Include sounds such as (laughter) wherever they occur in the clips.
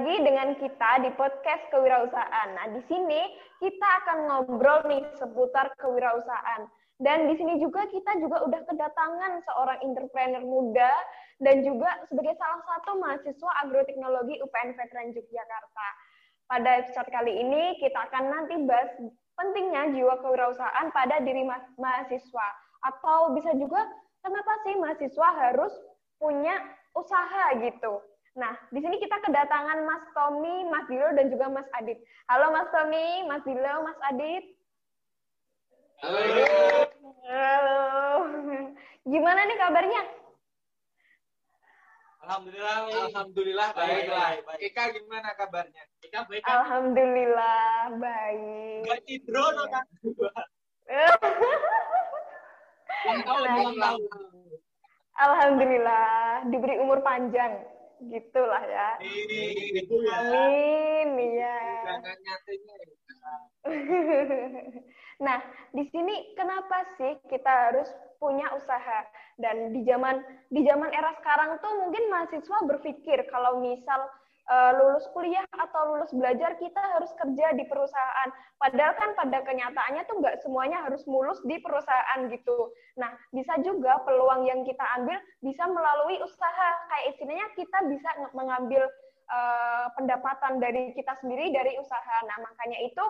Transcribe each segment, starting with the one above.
Lagi dengan kita di podcast kewirausahaan. Nah, di sini kita akan ngobrol nih seputar kewirausahaan. Dan di sini juga kita juga udah kedatangan seorang entrepreneur muda dan juga sebagai salah satu mahasiswa agroteknologi UPN Veteran Yogyakarta. Pada episode kali ini kita akan nanti bahas pentingnya jiwa kewirausahaan pada diri ma mahasiswa atau bisa juga kenapa sih mahasiswa harus punya usaha gitu. Nah, di sini kita kedatangan Mas Tommy, Mas Dilo, dan juga Mas Adit. Halo Mas Tommy, Mas Dilo, Mas Adit. Halo. Halo. Gimana nih kabarnya? Alhamdulillah, alhamdulillah baik lah. Ika gimana kabarnya? Ika baik? Alhamdulillah baik. Gak tidur kan? Ulang tahun, ulang tahun. Alhamdulillah diberi umur panjang gitulah ya. Gitu ya. Amin, iya. Nah, di sini kenapa sih kita harus punya usaha? Dan di zaman di zaman era sekarang tuh mungkin mahasiswa berpikir kalau misal uh, lulus kuliah atau lulus belajar kita harus kerja di perusahaan. Padahal kan pada kenyataannya tuh nggak semuanya harus mulus di perusahaan gitu. Nah, bisa juga peluang yang kita ambil bisa melalui usaha. Kayak istilahnya kita bisa mengambil uh, pendapatan dari kita sendiri dari usaha. Nah, makanya itu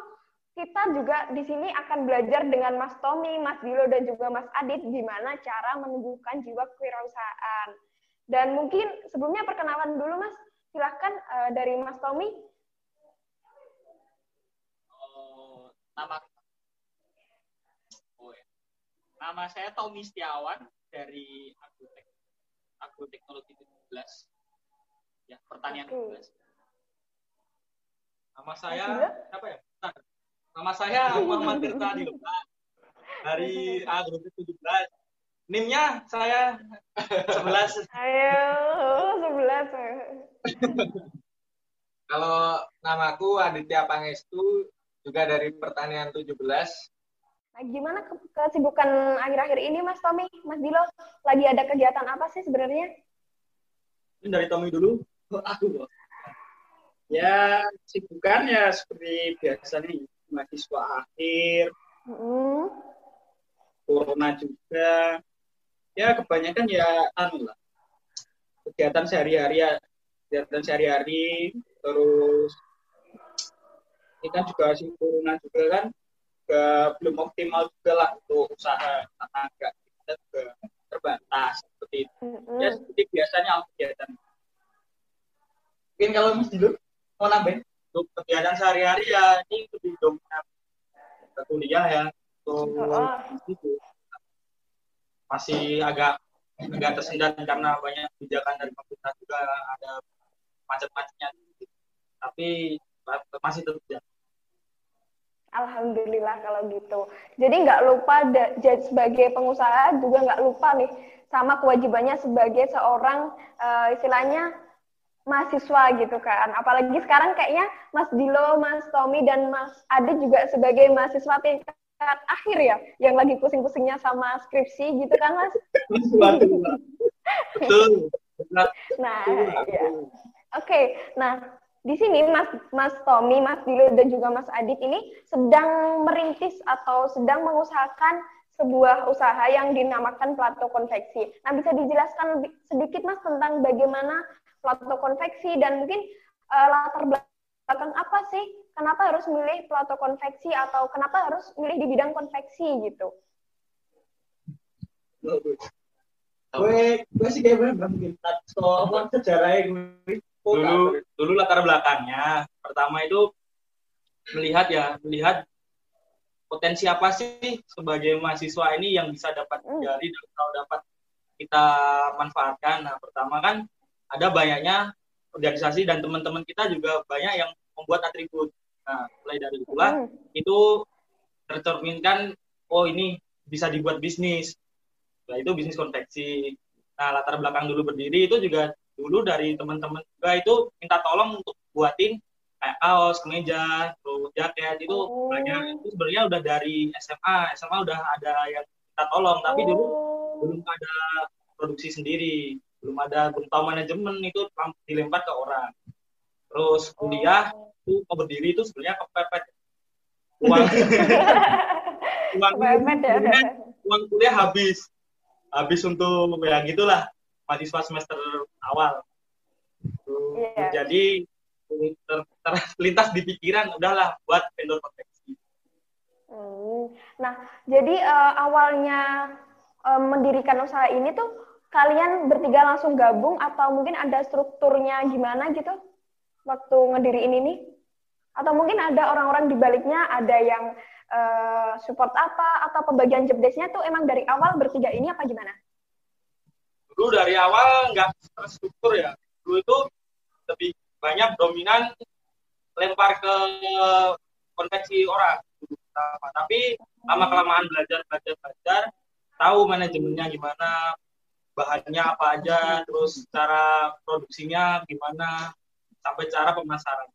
kita juga di sini akan belajar dengan Mas Tommy, Mas Dilo, dan juga Mas Adit gimana cara menumbuhkan jiwa kewirausahaan. Dan mungkin sebelumnya perkenalan dulu Mas, silahkan uh, dari Mas Tommy. Oh, nama oh, ya. nama saya Tommy Setiawan dari Agrotek Agroteknologi 17 ya pertanian Oke. 17 Nama saya Mas apa ya? Bentar. Nama saya (laughs) Muhammad Tirta dari (laughs) Agrotek 17. NIM-nya saya 11. Ayo, sebelas. Kalau namaku Aditya Pangestu juga dari Pertanian 17. Nah, gimana ke kesibukan akhir-akhir ini Mas Tommy, Mas Dilo? Lagi ada kegiatan apa sih sebenarnya? Ini dari Tommy dulu. (laughs) Aku. Ya, sibukan ya seperti biasa nih, mahasiswa akhir, Hmm. corona juga. Ya, kebanyakan ya anu lah. Kegiatan sehari-hari ya, kegiatan sehari-hari terus ini kan juga corona juga kan juga belum optimal juga lah untuk usaha tenaga kita juga terbatas seperti itu. Ya seperti biasanya kegiatan. Mungkin kalau Mas Dilo mau nambahin untuk kegiatan sehari-hari ya ini lebih dominan ke kuliah ya. Untuk Oh. itu masih agak agak tersendat karena banyak kebijakan dari pemerintah juga ada macet-macetnya. Tapi masih tetap ya. Alhamdulillah kalau gitu. Jadi nggak lupa jadi sebagai pengusaha juga nggak lupa nih sama kewajibannya sebagai seorang eh, istilahnya mahasiswa gitu kan. Apalagi sekarang kayaknya Mas Dilo, Mas Tommy dan Mas Adit juga sebagai mahasiswa tingkat akhir ya, yang lagi pusing-pusingnya sama skripsi gitu kan Mas? Betul. Nah, ya. Oke, nah di sini Mas Mas Tommy, Mas Dilo dan juga Mas Adit ini sedang merintis atau sedang mengusahakan sebuah usaha yang dinamakan Plato Konveksi. Nah, bisa dijelaskan sedikit Mas tentang bagaimana Plato Konveksi dan mungkin eh, latar belakang apa sih? Kenapa harus milih Plato Konveksi atau kenapa harus milih di bidang konveksi gitu? Gue gue sih kayak bener mungkin soal sejarahnya gue. Dulu dulu latar belakangnya pertama itu melihat ya, melihat potensi apa sih sebagai mahasiswa ini yang bisa dapat Hmm. dari dan kalau dapat kita manfaatkan. Nah, pertama kan ada banyaknya organisasi dan teman-teman kita juga banyak yang membuat atribut. Nah, mulai dari itulah Hmm. itu tercerminkan oh ini bisa dibuat bisnis. Nah, itu bisnis konveksi. Nah, latar belakang dulu berdiri itu juga dulu dari teman-teman juga itu minta tolong untuk buatin kayak kaos, kemeja, terus jaket itu Oh. banyak itu sebenarnya udah dari SMA, SMA udah ada yang minta tolong, tapi dulu Oh. belum ada produksi sendiri, belum ada belum tahu manajemen itu dilempar ke orang. terus kuliah itu oh, berdiri itu sebenarnya kepepet uang (laughs) uang Kepepet ya. uang kuliah habis habis untuk ya gitulah mahasiswa semester awal Iya. jadi ter, terlintas di pikiran udahlah buat vendor konveksi Hmm. Nah, jadi eh, awalnya eh, mendirikan usaha ini tuh kalian bertiga langsung gabung atau mungkin ada strukturnya gimana gitu waktu ngediriin ini? Atau mungkin ada orang-orang di baliknya ada yang eh, support apa atau pembagian job tuh emang dari awal bertiga ini apa gimana? dulu dari awal nggak terstruktur ya. Dulu itu lebih banyak dominan lempar ke konveksi orang. Tapi lama kelamaan belajar belajar belajar tahu manajemennya gimana bahannya apa aja terus cara produksinya gimana sampai cara pemasaran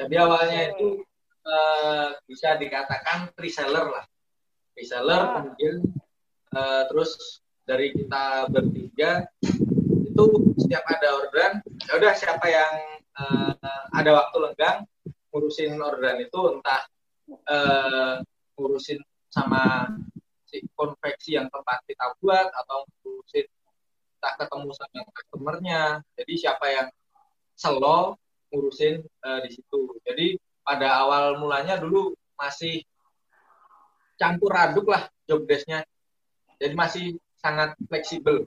Jadi awalnya itu eh, bisa dikatakan reseller lah. Reseller Ah. kemudian eh, terus dari kita bertiga itu setiap ada orderan, ya udah siapa yang eh, ada waktu lenggang ngurusin orderan itu entah eh, ngurusin sama si konveksi yang tempat kita buat atau ngurusin entah ketemu sama customernya. Jadi siapa yang selo ngurusin eh, di situ. Jadi pada awal mulanya dulu masih campur aduk lah job desk-nya. Jadi masih sangat fleksibel.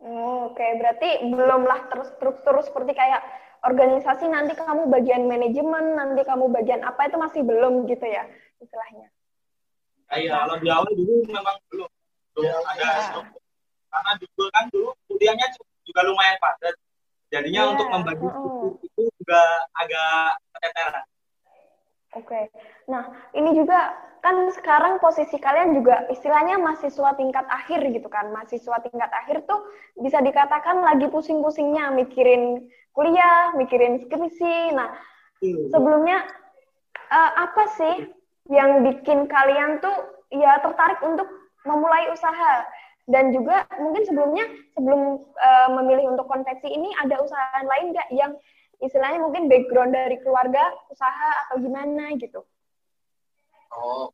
Oh, Oke, berarti belumlah terstruktur seperti kayak organisasi nanti kamu bagian manajemen, nanti kamu bagian apa itu masih belum gitu ya istilahnya. Iya, kalau di awal dulu memang belum belum ada Iya. struktur. Karena dulu kan dulu kuliahnya juga lumayan padat. Jadinya Iya, untuk membagi mm-mm. struktur itu juga agak keteteran. Oke. Nah, ini juga kan sekarang posisi kalian juga istilahnya mahasiswa tingkat akhir gitu kan. Mahasiswa tingkat akhir tuh bisa dikatakan lagi pusing-pusingnya mikirin kuliah, mikirin skripsi. Nah, sebelumnya eh, apa sih yang bikin kalian tuh ya tertarik untuk memulai usaha? Dan juga mungkin sebelumnya sebelum eh, memilih untuk konveksi ini ada usaha lain nggak yang istilahnya mungkin background dari keluarga usaha atau gimana gitu? Oh,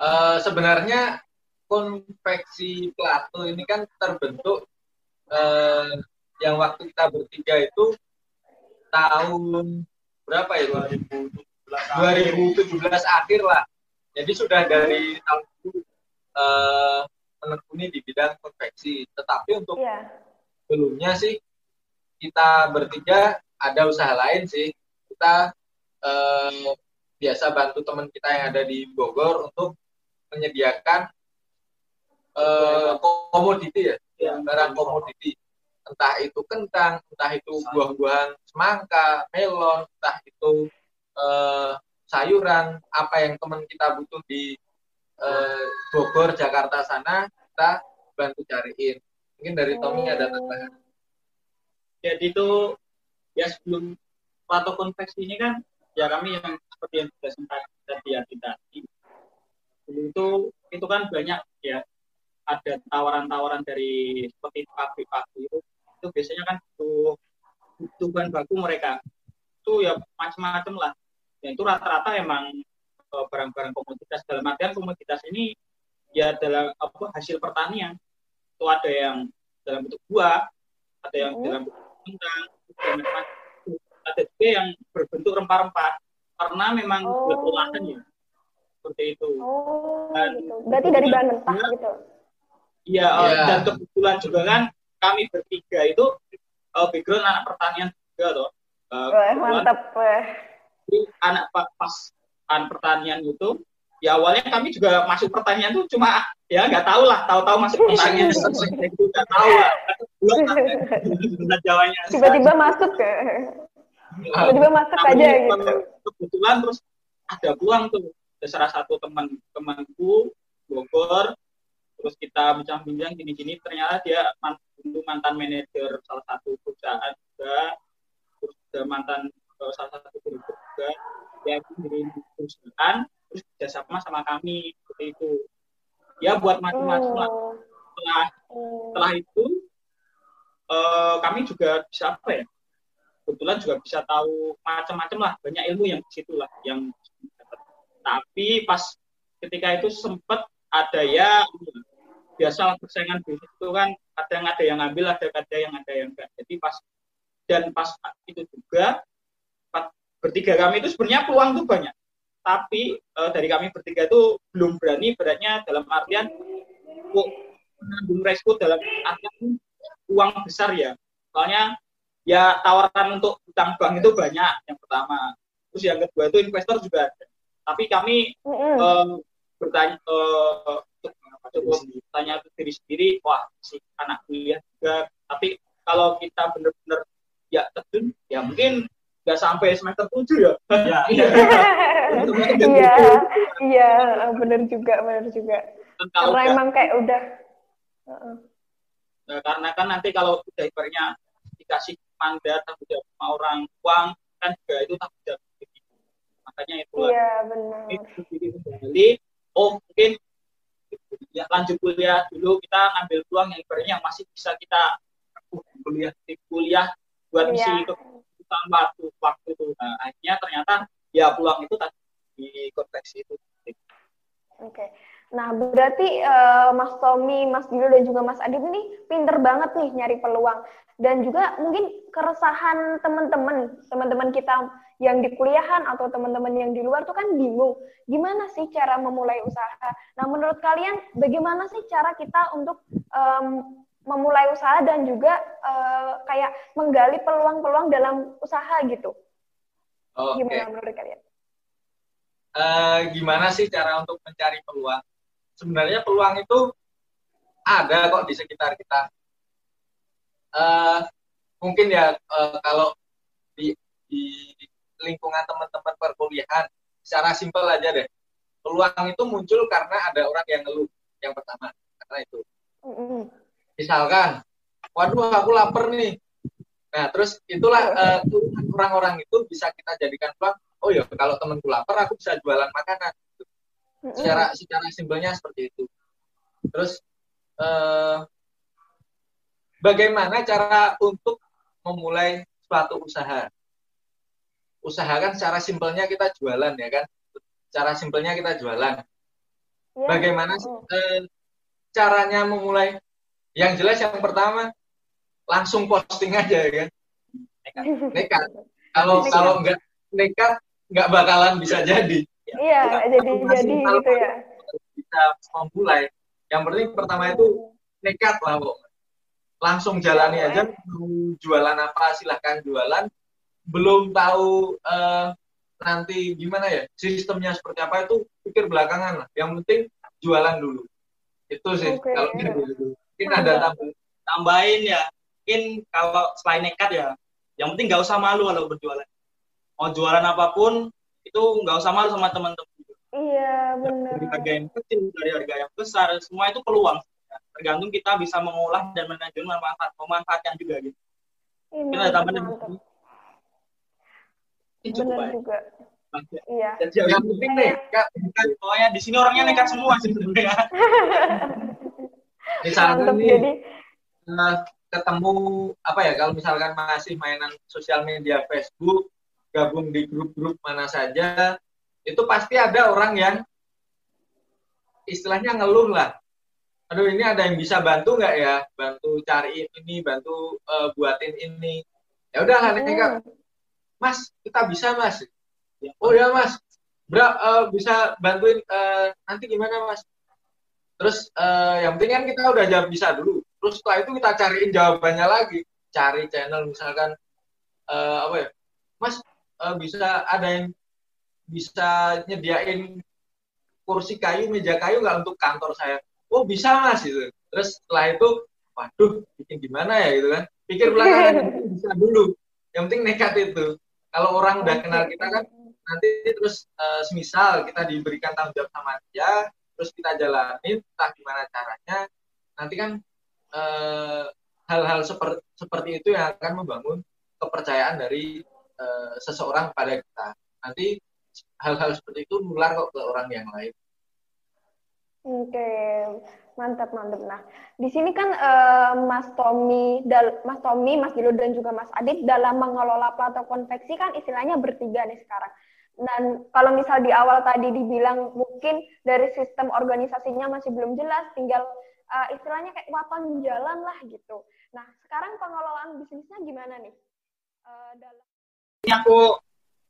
eh, sebenarnya konveksi Plato ini kan terbentuk eh, yang waktu kita bertiga itu tahun berapa ya? 2017 akhir lah. Jadi sudah dari tahun itu eh, menekuni di bidang konveksi. Tetapi untuk Iya. sebelumnya sih kita bertiga ada usaha lain sih. Kita eh, biasa bantu teman kita yang ada di Bogor untuk menyediakan eh, komoditi ya, Ya. barang komoditi. Entah itu kentang, entah itu buah-buahan semangka, melon, entah itu eh, sayuran, apa yang teman kita butuh di eh, Bogor, Jakarta sana, kita bantu cariin. Mungkin dari Tommy ada tambahan. jadi itu ya sebelum Plato konveksi ini kan ya kami yang seperti yang sudah sempat tadi tadi dulu itu itu kan banyak ya ada tawaran-tawaran dari seperti pabrik-pabrik itu itu biasanya kan butuh butuh bahan baku mereka itu ya macam-macam lah dan itu rata-rata emang barang-barang komoditas dalam artian komoditas ini ya dalam apa hasil pertanian itu ada yang dalam bentuk buah ada yang Hmm. dalam bentuk kentang ada juga yang berbentuk rempah-rempah karena memang Oh. buat olahan ya seperti itu Oh, Dan- gitu. Berarti dari bahan mentah gitu. Iya, eh, Iya. dan kebetulan juga kan kami bertiga itu eh, background anak pertanian juga toh. Eh, Wah, mantap. Wah. anak pa- pas pertanian itu ya awalnya kami juga masuk pertanian tuh cuma ya nggak tahu lah tahu-tahu masuk pertanian. Itu (laughs) nggak tahu lah. Jawanya. Tiba-tiba masuk ke tiba-tiba masuk aja gitu. kebetulan terus ada pulang tuh. Ada salah satu teman temanku Bogor. Terus kita bincang-bincang gini-gini ternyata dia man- dulu mantan manajer salah satu perusahaan juga. Terus juga mantan salah satu direktur juga sendiri di perusahaan terus kerjasama sama kami seperti itu. Ya buat macam-macam lah. Oh. setelah setelah itu eh, kami juga bisa apa ya? Kebetulan juga bisa tahu macam-macam lah banyak ilmu yang di situ lah yang tapi pas ketika itu sempat ada ya biasa persaingan bisnis itu kan kadang ada yang ngambil ada ada yang ada yang enggak jadi pas dan pas itu juga bertiga kami itu sebenarnya peluang itu banyak. Tapi e, dari kami bertiga itu belum berani beratnya dalam artian menanggung resiko dalam artian uang besar ya. Soalnya ya tawaran untuk utang bank itu banyak yang pertama. Terus yang kedua itu investor juga ada. Tapi kami mm -hmm. um, bertanya uh, coba tanya ke diri sendiri wah si anak kuliah juga. Tapi kalau kita benar-benar ya terjun ya mungkin nggak sampai semester tujuh ya? Iya. (laughs) Iya. Iya. Benar juga benar juga. Kalau karena emang kayak udah. Nah, karena kan nanti kalau udah dikasih mandat tanggung jawab sama orang uang kan juga itu tanggung jawab makanya itu iya benar itu kembali. Oh mungkin ya, lanjut kuliah dulu. Kita ngambil peluang yang ibaratnya yang masih bisa kita kuliah di kuliah buat yeah. isi kebutuhan waktu waktu itu nah, akhirnya ternyata ya peluang itu tadi di konteks itu oke okay. Nah, berarti uh, Mas Tommy, Mas Gilo, dan juga Mas Adit ini pinter banget nih nyari peluang. Dan juga mungkin keresahan teman-teman, teman-teman kita yang di kuliahan atau teman-teman yang di luar tuh kan bingung gimana sih cara memulai usaha. Nah, menurut kalian bagaimana sih cara kita untuk um, memulai usaha dan juga uh, kayak menggali peluang-peluang dalam usaha gitu? Oh, gimana menurut kalian? Uh, gimana sih cara untuk mencari peluang? Sebenarnya peluang itu ada kok di sekitar kita. Uh, mungkin ya uh, kalau di, di lingkungan teman-teman perkuliahan secara simpel aja deh peluang itu muncul karena ada orang yang ngeluh yang pertama karena itu misalkan waduh aku lapar nih. Nah terus itulah uh, orang-orang itu bisa kita jadikan peluang oh ya kalau temanku lapar aku bisa jualan makanan. Secara secara simpelnya seperti itu. Terus uh, bagaimana cara untuk memulai suatu usaha? Usahakan secara simpelnya kita jualan ya kan? Cara simpelnya kita jualan. Ya. bagaimana eh, caranya memulai yang jelas yang pertama langsung posting aja ya kan? Nekat. Kalau kalau nggak nekat nggak bakalan bisa jadi. Iya jadi jadi gitu ya. bisa memulai. Yang penting pertama itu nekat lah kok langsung jalani aja jualan apa silahkan jualan. Belum tahu uh, nanti gimana ya sistemnya seperti apa itu pikir belakangan lah. Yang penting jualan dulu. Itu sih okay. kalau gitu. Mungkin ada tambah, tambahin ya. Mungkin kalau selain nekat ya, yang penting nggak usah malu kalau berjualan. Mau jualan apa pun itu nggak usah malu sama teman-teman. Iya benar. Dari harga yang kecil, dari harga yang besar, semua itu peluang. Tergantung kita bisa mengolah dan manajemen memanfaat, memanfaatkan juga gitu. Iya, kita ada tambahan Benar juga. Iya. Dan yang penting nih, Kak, bukan pokoknya di sini orangnya nekat semua sih sebenarnya. (laughs) Misalnya nih, jadi... uh, ketemu apa ya kalau misalkan masih mainan sosial media Facebook, gabung di grup-grup mana saja, itu pasti ada orang yang istilahnya ngeluh lah. Aduh ini ada yang bisa bantu nggak ya? Bantu cari ini, bantu uh, buatin ini. Ya udah lah, Kak Mas kita bisa Mas oh ya Mas Bra, uh, bisa bantuin uh, nanti gimana Mas terus uh, yang penting kan kita udah jawab bisa dulu. Terus setelah itu kita cariin jawabannya lagi. Cari channel misalkan uh, apa ya? Mas uh, bisa ada yang bisa nyediain kursi kayu meja kayu nggak untuk kantor saya? Oh bisa mas itu terus setelah itu waduh bikin gimana ya? Gitu kan. Pikir belakangan (laughs) bisa dulu. Yang penting nekat itu. Kalau orang udah kenal kita kan nanti terus uh, semisal kita diberikan tanggung jawab sama dia, terus kita jalanin, entah gimana caranya, nanti kan eh, hal-hal seperti seperti itu yang akan membangun kepercayaan dari uh, seseorang pada kita. Nanti hal-hal seperti itu nular kok ke orang yang lain. Oke, Mantap, mantap. Nah, di sini kan uh, Mas Tommy, Dal, Mas Tommy, Mas Dilo dan juga Mas Adit dalam mengelola plato konveksi kan istilahnya bertiga nih sekarang. Dan kalau misal di awal tadi dibilang mungkin dari sistem organisasinya masih belum jelas, tinggal uh, istilahnya kayak waton jalan lah gitu. Nah, sekarang pengelolaan bisnisnya gimana nih? Uh, dalam... Ini aku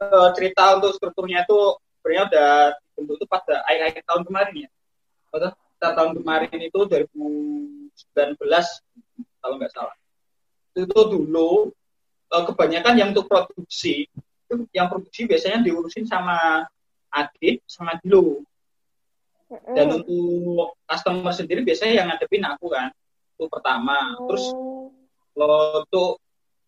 uh, cerita untuk strukturnya itu sebenarnya udah dibentuk itu pada akhir-akhir tahun kemarin ya. Kita tahun kemarin itu 2019 kalau nggak salah itu dulu kebanyakan yang untuk produksi itu yang produksi biasanya diurusin sama Adit sama Dilo. Dan untuk customer sendiri biasanya yang ngadepin aku kan itu pertama. Terus oh. untuk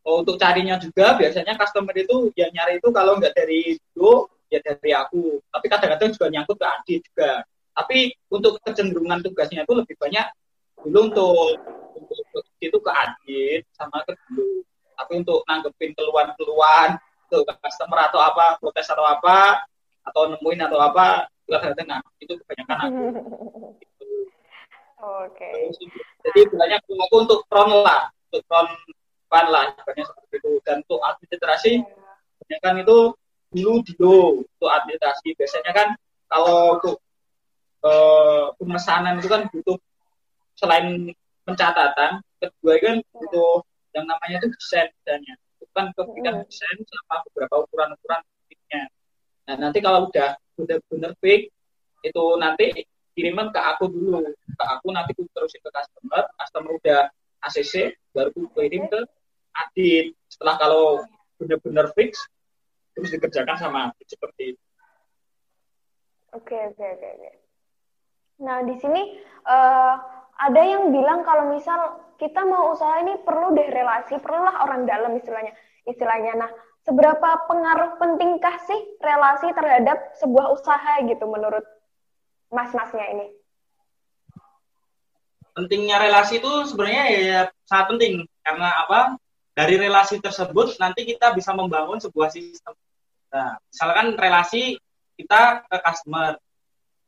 untuk carinya juga biasanya customer itu yang nyari itu kalau nggak dari Dilo ya dari aku. Tapi kadang-kadang juga nyangkut ke Adit juga. Tapi untuk kecenderungan tugasnya itu lebih banyak dulu untuk untuk itu ke adit sama ke dulu. Tapi untuk nanggepin keluhan-keluhan ke customer atau apa, protes atau apa, atau nemuin atau apa, kadang-kadang nah, itu kebanyakan aku. Gitu. (laughs) Oke. Okay. Jadi banyak aku untuk front lah, untuk front pan lah, banyak seperti itu. Dan untuk administrasi, kebanyakan itu dulu dulu untuk administrasi. Biasanya kan kalau untuk uh, pemesanan itu kan butuh selain pencatatan, kedua kan butuh yang namanya itu desain misalnya. Kan kebijakan hmm. desain sama beberapa ukuran-ukuran titiknya. Nah nanti kalau udah udah bener fix itu nanti kiriman ke aku dulu, ke aku nanti aku terusin ke customer, customer udah ACC, baru aku kirim ke Adit. Setelah kalau benar-benar fix, terus dikerjakan sama Adit seperti itu. Oke, oke, oke, oke. Nah, di sini uh, ada yang bilang kalau misal kita mau usaha ini perlu deh relasi, perlulah orang dalam istilahnya. Istilahnya. Nah, seberapa pengaruh pentingkah sih relasi terhadap sebuah usaha gitu menurut mas-masnya ini? Pentingnya relasi itu sebenarnya ya sangat penting karena apa? Dari relasi tersebut nanti kita bisa membangun sebuah sistem. Nah, misalkan relasi kita ke customer,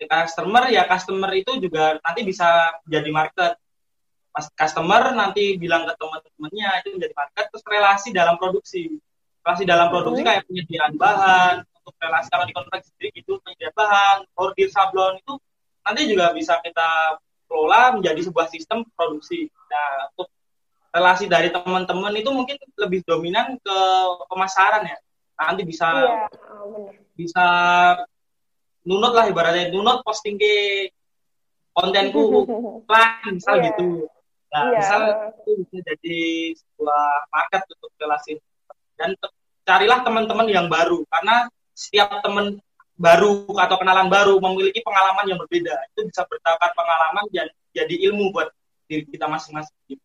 customer ya customer itu juga nanti bisa jadi market customer nanti bilang ke teman-temannya itu menjadi market terus relasi dalam produksi. Relasi dalam produksi hmm. kayak penyediaan bahan untuk relasi kalau di konveksi sendiri itu penyediaan bahan order sablon itu nanti juga bisa kita kelola menjadi sebuah sistem produksi. Nah untuk relasi dari teman-teman itu mungkin lebih dominan ke pemasaran ya. Nanti bisa iya, oh, bisa nunut lah ibaratnya nunut posting ke kontenku (laughs) lah misal yeah. gitu nah yeah. misal itu bisa jadi sebuah market untuk relasi dan carilah teman-teman yang baru karena setiap teman baru atau kenalan baru memiliki pengalaman yang berbeda itu bisa bertambah pengalaman dan jadi ilmu buat diri kita masing-masing.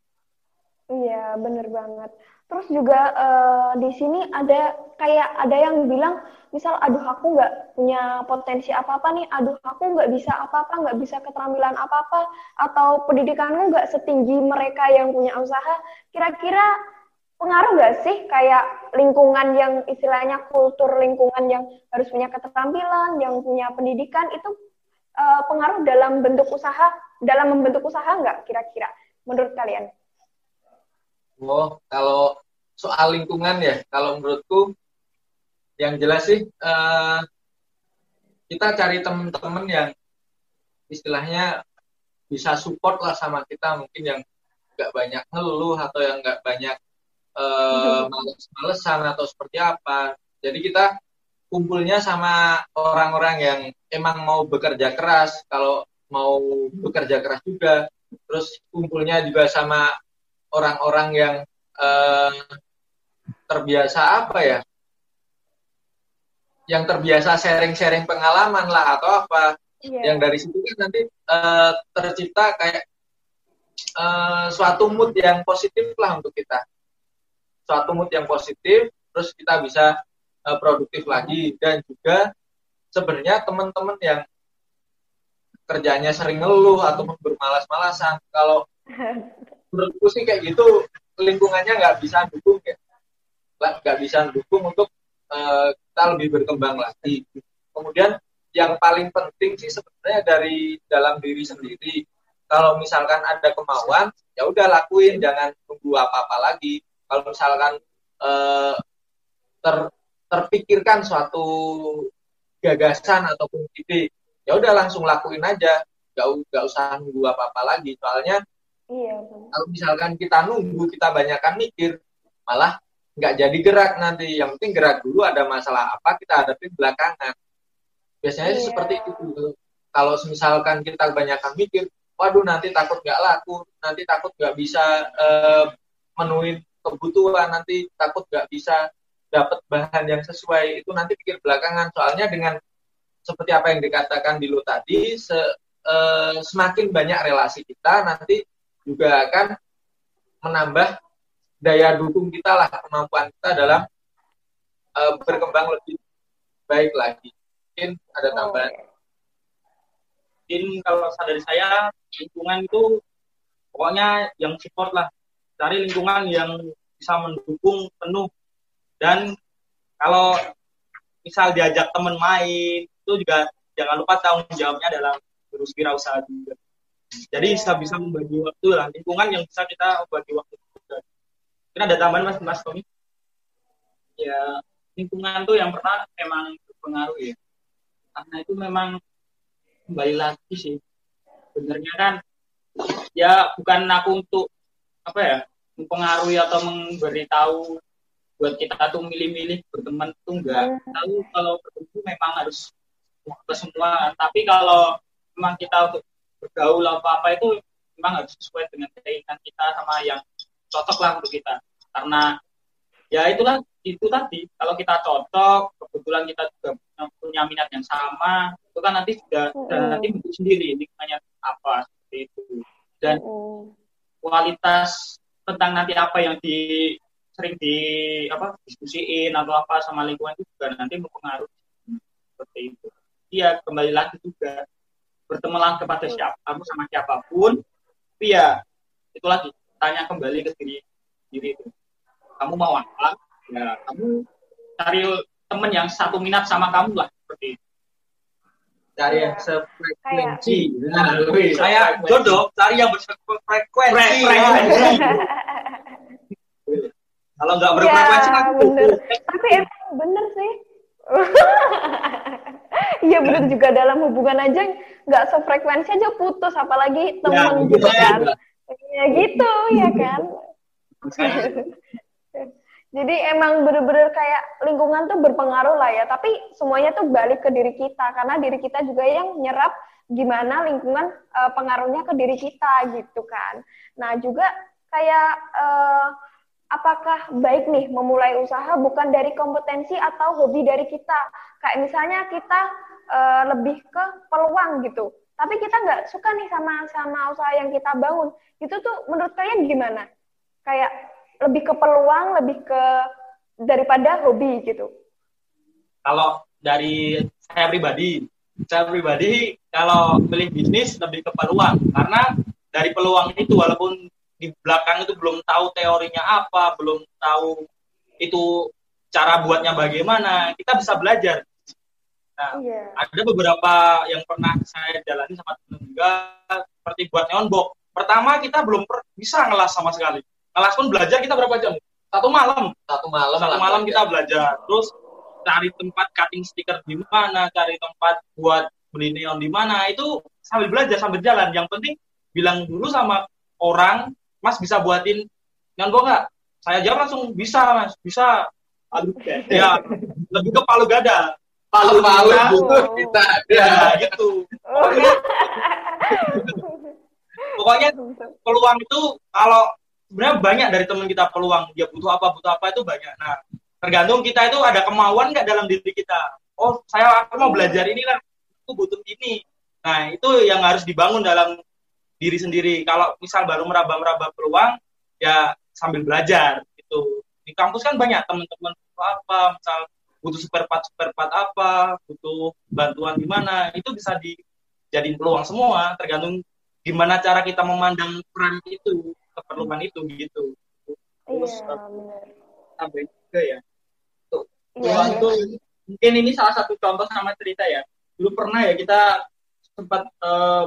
Iya, bener banget. Terus juga uh, di sini ada kayak ada yang bilang, misal, aduh aku nggak punya potensi apa-apa nih, aduh aku nggak bisa apa-apa, nggak bisa keterampilan apa-apa, atau pendidikanmu nggak setinggi mereka yang punya usaha. Kira-kira pengaruh nggak sih kayak lingkungan yang istilahnya kultur lingkungan yang harus punya keterampilan, yang punya pendidikan itu uh, pengaruh dalam bentuk usaha, dalam membentuk usaha nggak kira-kira menurut kalian? Oh, kalau soal lingkungan ya, kalau menurutku yang jelas sih uh, kita cari teman-teman yang istilahnya bisa support lah sama kita. Mungkin yang nggak banyak ngeluh atau yang nggak banyak uh, males-malesan atau seperti apa. Jadi kita kumpulnya sama orang-orang yang emang mau bekerja keras, kalau mau bekerja keras juga, terus kumpulnya juga sama orang-orang yang uh, terbiasa apa ya yang terbiasa sharing-sharing pengalaman lah atau apa. Yeah. yang dari situ kan nanti uh, tercipta kayak uh, suatu mood yang positif lah untuk kita. Suatu mood yang positif terus kita bisa uh, produktif lagi. Dan juga sebenarnya teman-teman yang kerjanya sering ngeluh atau bermalas-malasan kalau (laughs) menurutku sih kayak gitu lingkungannya nggak bisa dukung ya. Nggak bisa dukung untuk uh, kita lebih berkembang lagi. Kemudian yang paling penting sih sebenarnya dari dalam diri sendiri. Kalau misalkan ada kemauan ya udah lakuin jangan tunggu apa-apa lagi. Kalau misalkan eh, ter terpikirkan suatu gagasan ataupun ide ya udah langsung lakuin aja. Gak, gak usah nunggu apa-apa lagi. Soalnya Iya. kalau misalkan kita nunggu kita banyakkan mikir malah nggak jadi gerak nanti. Yang penting gerak dulu ada masalah apa kita hadapi belakangan. Biasanya Iya. seperti itu. Kalau misalkan kita banyakkan mikir waduh nanti takut nggak laku nanti takut nggak bisa eh, menuhin kebutuhan nanti takut nggak bisa dapat bahan yang sesuai itu nanti pikir belakangan. Soalnya dengan seperti apa yang dikatakan dulu tadi se- eh, semakin banyak relasi kita nanti juga akan menambah daya dukung kita lah kemampuan kita dalam eh, berkembang lebih baik lagi. Mungkin ada Oh, tambahan? Mungkin kalau dari saya lingkungan itu pokoknya yang support lah. Cari lingkungan yang bisa mendukung penuh. Dan kalau misal diajak temen main itu juga jangan lupa tanggung jawabnya dalam terus wirausaha juga. Jadi Iya. bisa bisa membagi waktu lah. Lingkungan yang bisa kita bagi waktu. Mungkin ada tambahan mas mas Tommy? Ya lingkungan tuh yang pertama memang berpengaruh ya. Karena itu memang kembali lagi sih. Sebenarnya kan ya bukan aku untuk apa ya mempengaruhi atau memberitahu buat kita tuh milih-milih berteman tuh enggak. Tahu kalau bertemu memang harus ke semua tapi kalau memang kita untuk bergaul apa apa itu memang harus sesuai dengan keinginan kita sama yang cocok lah untuk kita karena ya itulah itu tadi. Kalau kita cocok kebetulan kita juga punya minat yang sama itu kan nanti sudah sudah Mm-mm. nanti bentuk sendiri lingkungannya apa seperti itu. Dan Mm-mm. kualitas tentang nanti apa yang di sering di apa diskusiin atau apa sama lingkungan itu juga nanti mempengaruhi. Seperti itu. Iya kembali lagi juga bertemanlah kepada siapa kamu sama siapa pun. Tapi ya itu lagi tanya kembali ke diri diri itu kamu mau apa ya kamu cari teman yang satu minat sama kamu lah seperti itu cari Iya. yang sefrekuensi nah, Wih, saya jodoh cari yang berfrekuensi Fre- frekuensi. kalau nggak berfrekuensi Ya, aku bener. Tapi emang bener sih. Iya bener juga dalam hubungan aja nggak sefrekuensi aja putus, apalagi temen gitu gitu kan. juga. Ya gitu ya kan. Jadi emang bener-bener kayak lingkungan tuh berpengaruh lah ya. Tapi semuanya tuh balik ke diri kita karena diri kita juga yang nyerap gimana lingkungan eh, pengaruhnya ke diri kita gitu kan. Nah juga kayak eh, apakah baik nih memulai usaha bukan dari kompetensi atau hobi dari kita. Kayak misalnya kita eh, lebih ke peluang gitu. Tapi kita nggak suka nih sama sama usaha yang kita bangun. Itu tuh menurut kalian gimana? Kayak lebih ke peluang, lebih ke daripada hobi gitu. kalau dari saya pribadi saya pribadi kalau pilih bisnis lebih ke peluang karena dari peluang itu walaupun di belakang itu belum tahu teorinya apa belum tahu itu cara buatnya bagaimana kita bisa belajar nah Iya. ada beberapa yang pernah saya jalani sama teman juga seperti buat neonbox pertama kita belum per- bisa ngelas sama sekali ngelas pun belajar kita berapa jam? Satu malam. Satu malam satu lah, malam kita belajar. Terus cari tempat cutting stiker di mana cari tempat buat beli neon di mana itu sambil belajar sambil jalan. Yang penting bilang dulu sama orang mas bisa buatin neon box nggak? Saya jawab langsung bisa mas bisa. Aduh, ya lebih ke palu gada. Palu palu gitu Oh. kita ya ada gitu. Oh. pokoknya (laughs) peluang itu kalau sebenarnya banyak dari teman kita peluang. Dia butuh apa butuh apa itu banyak. Nah tergantung kita itu ada kemauan nggak dalam diri kita? Oh saya aku mau belajar ini lah. Aku butuh ini. Nah itu yang harus dibangun dalam diri sendiri. Kalau misal baru meraba-meraba peluang ya sambil belajar gitu. Di kampus kan banyak teman-teman apa misal butuh spare part spare part apa butuh bantuan di mana. Itu bisa dijadiin peluang semua tergantung gimana cara kita memandang peran itu keperluan itu gitu Iya, benar. tambahin juga ya Iya, Peluang iya. tuh mungkin ini salah satu contoh sama cerita ya. Dulu pernah ya kita sempat eh,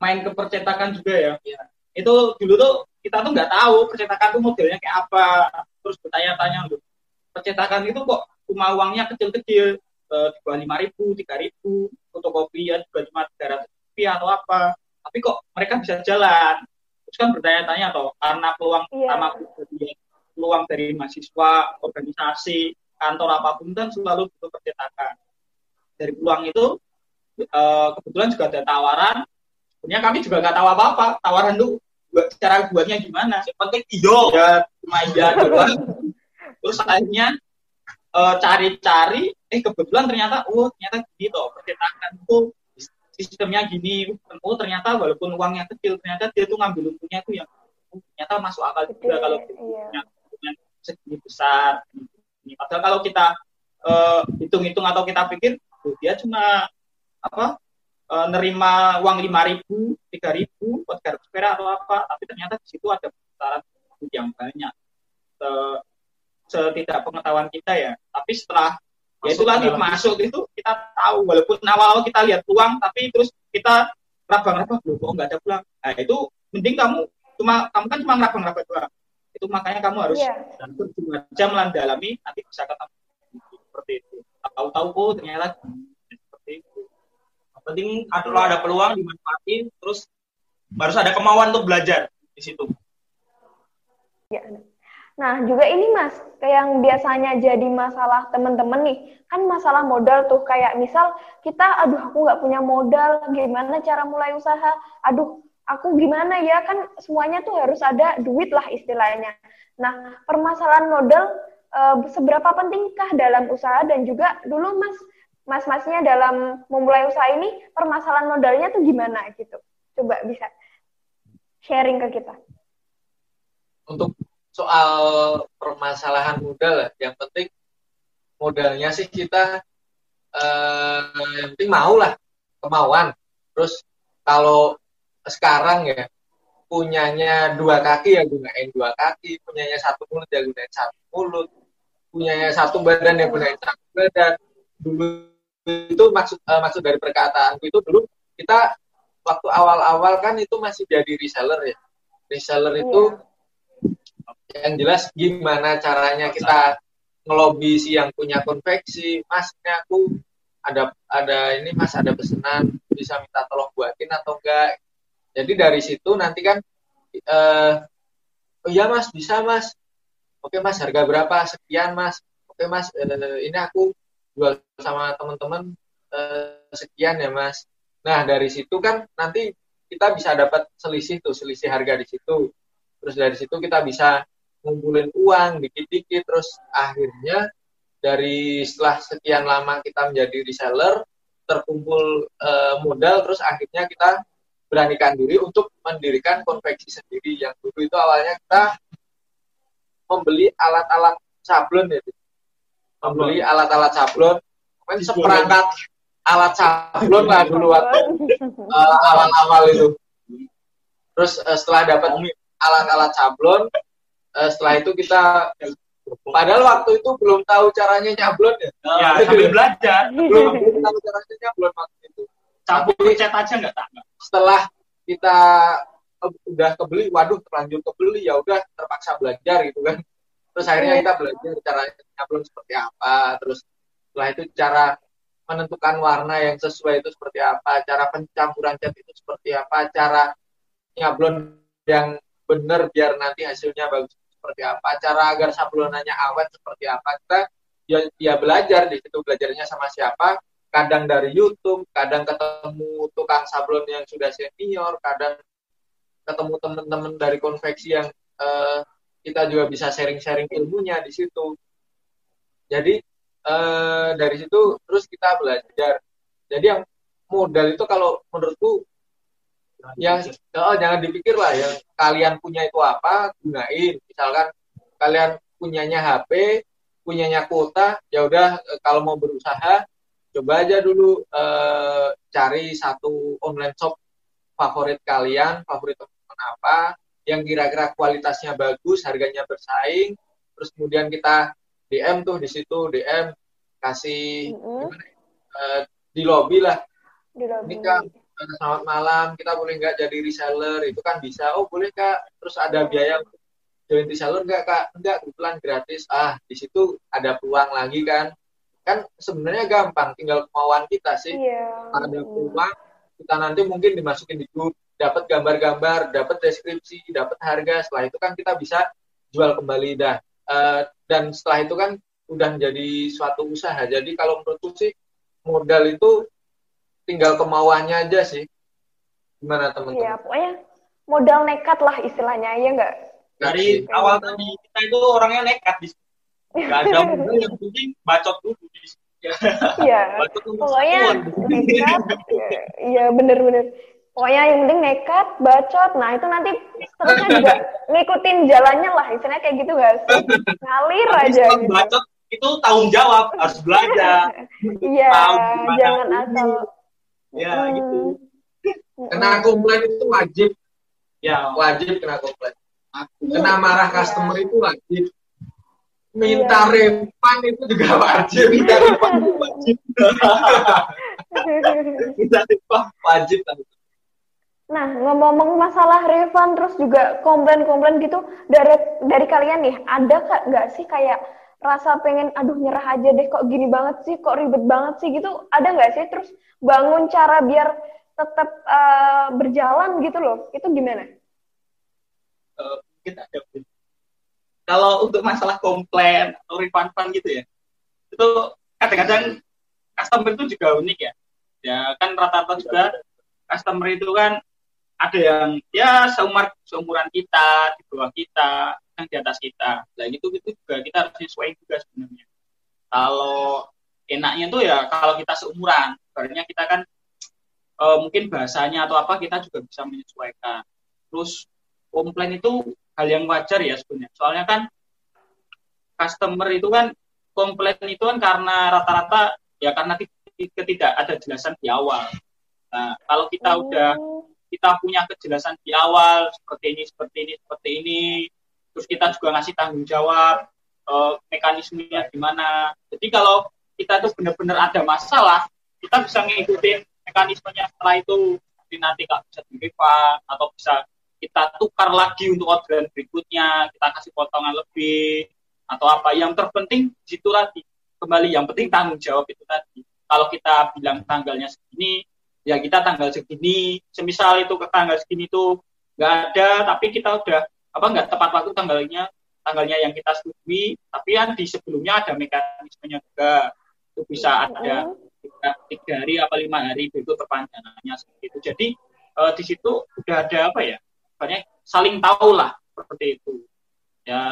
main ke percetakan juga ya. ya. Itu dulu tuh kita tuh nggak tahu percetakan tuh modelnya kayak apa. Terus bertanya-tanya loh, percetakan itu kok cuma uangnya kecil-kecil, eh, di bawah lima ribu, tiga ribu, fotokopi ya juga cuma tiga ratus rupiah atau apa. Tapi kok mereka bisa jalan? Terus kan bertanya-tanya atau karena peluang yeah. sama peluang dari mahasiswa, organisasi, kantor apa pun kan selalu butuh percetakan. Dari peluang itu eh, kebetulan juga ada tawaran. Sebenarnya kami juga nggak tahu apa-apa. Tawaran itu cara buatnya gimana? Yang penting iyo. Ya cuma iya doang. Terus akhirnya uh, cari-cari, eh kebetulan ternyata, oh ternyata gitu, percetakan itu sistemnya gini. Oh ternyata walaupun uangnya kecil, ternyata dia tuh ngambil untungnya itu yang oh, ternyata masuk akal juga kalau iya. punya segini besar. Padahal kalau kita eh, hitung-hitung uh, atau kita pikir, oh, dia cuma apa uh, nerima uang lima ribu, tiga ribu, garap perak atau apa, tapi ternyata di situ ada besaran yang banyak. Uh, setidak pengetahuan kita ya. Tapi setelah ya itu lagi masuk itu kita tahu walaupun awal-awal kita lihat peluang tapi terus kita rabang-rabang loh kok nggak ada peluang. Nah itu mending kamu cuma kamu kan cuma rabang-rabang doang. Itu makanya kamu harus yeah. jam mendalami nanti bisa ketemu seperti itu. Tahu-tahu oh ternyata seperti itu. Yang penting kalau ada peluang dimanfaatin terus harus ada kemauan untuk belajar di situ. Ya, Nah, juga ini Mas, yang biasanya jadi masalah teman-teman nih, kan masalah modal tuh, kayak misal kita, aduh aku nggak punya modal, gimana cara mulai usaha, aduh aku gimana ya, kan semuanya tuh harus ada duit lah istilahnya. Nah, permasalahan modal, e, seberapa pentingkah dalam usaha, dan juga dulu Mas, Mas-masnya dalam memulai usaha ini, permasalahan modalnya tuh gimana gitu? Coba bisa sharing ke kita. Untuk soal permasalahan modal lah. Yang penting modalnya sih kita eh, yang penting mau lah kemauan. Terus kalau sekarang ya punyanya dua kaki ya gunain dua kaki, punyanya satu mulut ya gunain satu mulut, punyanya satu badan ya gunain satu badan. Dulu itu maksud uh, maksud dari perkataanku itu dulu kita waktu awal-awal kan itu masih jadi reseller ya. Reseller itu yeah yang jelas gimana caranya kita ngelobi si yang punya konveksi mas ini aku ada ada ini mas ada pesanan bisa minta tolong buatin atau enggak. Jadi dari situ nanti kan uh, oh iya mas bisa mas. Oke mas harga berapa? Sekian mas. Oke mas uh, ini aku jual sama teman-teman uh, sekian ya mas. Nah dari situ kan nanti kita bisa dapat selisih tuh selisih harga di situ. Terus dari situ kita bisa ngumpulin uang dikit-dikit terus akhirnya dari setelah sekian lama kita menjadi reseller terkumpul uh, modal terus akhirnya kita beranikan diri untuk mendirikan konveksi sendiri. Yang dulu itu awalnya kita membeli alat-alat sablon ya membeli alat-alat sablon. Kan seperangkat alat sablon lah dulu waktu uh, awal-awal itu. Terus uh, setelah dapat alat-alat sablon uh, setelah itu kita padahal waktu itu belum tahu caranya nyablon ya. Ya, sambil belajar. belum, belum tahu caranya nyablon waktu itu. Campur cat aja nggak tahu. Setelah kita udah kebeli, waduh terlanjur kebeli ya udah terpaksa belajar gitu kan. Terus akhirnya kita belajar cara nyablon seperti apa, terus setelah itu cara menentukan warna yang sesuai itu seperti apa, cara pencampuran cat itu seperti apa, cara nyablon yang benar biar nanti hasilnya bagus seperti apa cara agar sablonannya awet seperti apa kita ya, ya belajar di situ belajarnya sama siapa kadang dari YouTube kadang ketemu tukang sablon yang sudah senior kadang ketemu teman-teman dari konveksi yang uh, kita juga bisa sharing-sharing ilmunya di situ. Jadi uh, dari situ terus kita belajar. Jadi yang modal itu kalau menurutku yang oh, jangan dipikir lah yang kalian punya itu apa gunain misalkan kalian punyanya HP punyanya kuota ya udah eh, kalau mau berusaha coba aja dulu eh, cari satu online shop favorit kalian favorit teman apa yang kira-kira kualitasnya bagus harganya bersaing terus kemudian kita DM tuh di situ DM kasih mm -hmm. gimana, uh, di lobby lah di lobby. ini kan selamat malam kita boleh nggak jadi reseller? Itu kan bisa. Oh boleh kak. Terus ada biaya join reseller nggak kak? Enggak kebetulan gratis. Ah di situ ada peluang lagi kan? Kan sebenarnya gampang tinggal kemauan kita sih. Iya. ada peluang kita nanti mungkin dimasukin di grup dapat gambar-gambar dapat deskripsi dapat harga. Setelah itu kan kita bisa jual kembali dah. Eh, dan setelah itu kan udah menjadi suatu usaha. Jadi kalau menurutku sih modal itu tinggal kemauannya aja sih gimana Iya, teman-teman pokoknya modal nekat lah istilahnya, ya nggak? Dari Kayak awal gitu. tadi kita itu orangnya nekat di. Gak ada (laughs) modal yang penting bacot dulu di. (laughs) Iya. Pokoknya nekat, ya, iya bener-bener. Pokoknya yang penting nekat, bacot. Nah itu nanti seterusnya juga (laughs) ngikutin jalannya lah, istilahnya kayak gitu gak sih? Ngalir aja gitu. bacot itu tanggung jawab harus belajar. Iya, jangan asal. Ya Hmm. gitu. kena komplain itu wajib Ya wajib kena komplain aku kena marah Iya. customer itu wajib minta Iya. refund itu juga wajib minta refund itu wajib. (laughs) Minta refund. wajib Nah, ngomong-ngomong masalah refund terus juga komplain-komplain gitu dari dari kalian nih, ada kak nggak sih kayak rasa pengen aduh nyerah aja deh kok gini banget sih, kok ribet banget sih gitu, ada nggak sih? Terus bangun cara biar tetap eh, berjalan gitu loh, itu gimana? Eh, mungkin ada kalau untuk masalah komplain atau refund fund gitu ya itu kadang-kadang customer itu juga unik ya. Ya kan rata-rata juga customer itu kan ada yang ya seumur seumuran kita di bawah kita yang di atas kita. Nah itu itu juga. Kita harus sesuai juga sebenarnya. Kalau enaknya tuh ya kalau kita seumuran. Sebenarnya kita kan eh, mungkin bahasanya atau apa kita juga bisa menyesuaikan. Terus komplain itu hal yang wajar ya sebenarnya. Soalnya kan customer itu kan komplain itu kan karena rata-rata ya karena ketidak ada jelasan di awal. Nah, kalau kita udah Oh, kita punya kejelasan di awal seperti ini, seperti ini, seperti ini, terus kita juga ngasih tanggung jawab eh, mekanismenya gimana. Jadi kalau kita tuh benar-benar ada masalah, kita bisa ngikutin mekanismenya setelah itu Jadi nanti nggak bisa di atau bisa kita tukar lagi untuk orderan berikutnya, kita kasih potongan lebih atau apa. Yang terpenting situ tadi kembali yang penting tanggung jawab itu tadi. Kalau kita bilang tanggalnya segini, ya kita tanggal segini. Semisal itu ke tanggal segini itu nggak ada, tapi kita udah apa nggak tepat waktu tanggalnya tanggalnya yang kita setujui, tapi kan di sebelumnya ada mekanismenya juga. Itu bisa ada tiga, tiga hari apa lima hari itu perpanjangannya seperti itu. Jadi eh, di situ udah ada apa ya? Banyak saling tahu lah seperti itu. Ya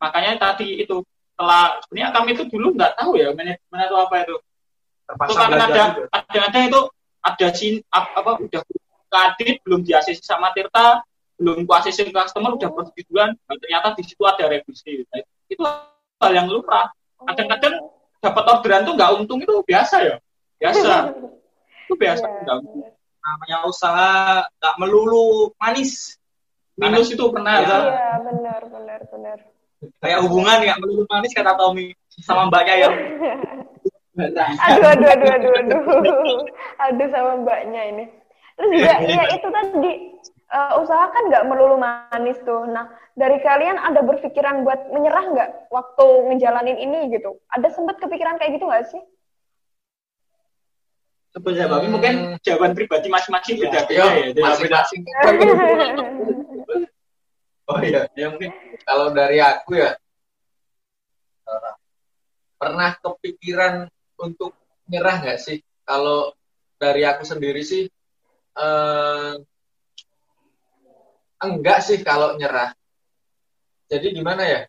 makanya tadi itu setelah sebenarnya kami itu dulu nggak tahu ya manajemen atau apa itu. Itu terpaksa karena belajar ada juga. ada-ada itu ada sin ap- apa udah kadit belum di ACC sama Tirta belum ku ACC customer udah persetujuan nah, ternyata di situ ada revisi. Nah, itu hal yang lumrah. Kadang-kadang dapat orderan tuh nggak untung itu biasa ya. Biasa. Itu biasa Iya, nggak untung. Namanya usaha nggak melulu manis. Minus itu pernah Iya. ada Iya, benar, benar, benar. kayak hubungan nggak melulu manis kata Tommy sama mbaknya yang (laughs) aduh aduh aduh aduh aduh. Aduh sama mbaknya ini. Terus juga (laughs) ya itu tadi eh, usaha kan nggak melulu manis tuh. Nah dari kalian ada berpikiran buat menyerah nggak waktu ngejalanin ini gitu? Ada sempat kepikiran kayak gitu nggak sih? Sebenarnya Babi mungkin jawaban pribadi masing-masing beda-beda Yo, ya Jadi masing-masing. (laughs) Oh iya, ya mungkin kalau dari aku ya eh, pernah kepikiran untuk nyerah nggak sih? Kalau dari aku sendiri sih eh, enggak sih kalau nyerah. Jadi gimana ya?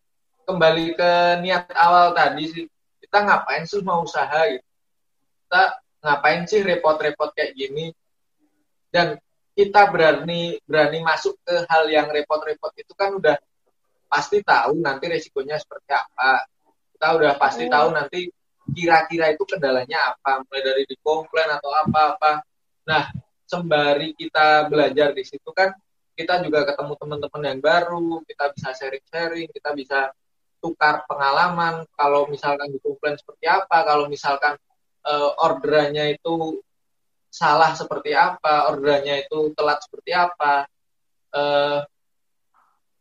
Kembali ke niat awal tadi sih. Kita ngapain sih mau usaha gitu? Kita ngapain sih repot-repot kayak gini? Dan kita berani berani masuk ke hal yang repot-repot itu kan udah pasti tahu nanti resikonya seperti apa. Kita udah pasti Hmm. tahu nanti kira-kira itu kendalanya apa, mulai dari di komplain atau apa-apa. Nah, sembari kita belajar di situ kan kita juga ketemu teman-teman yang baru, kita bisa sharing-sharing, kita bisa tukar pengalaman. Kalau misalkan di komplain seperti apa, kalau misalkan eh, orderannya itu salah seperti apa, orderannya itu telat seperti apa. Uh,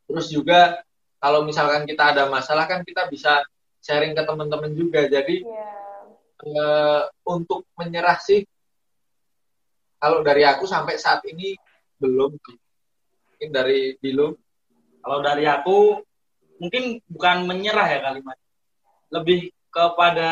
terus juga kalau misalkan kita ada masalah kan kita bisa sharing ke teman-teman juga. Jadi yeah. uh, untuk menyerah sih, kalau dari aku sampai saat ini belum. Mungkin dari Bilu. Kalau dari aku mungkin bukan menyerah ya kalimat, lebih kepada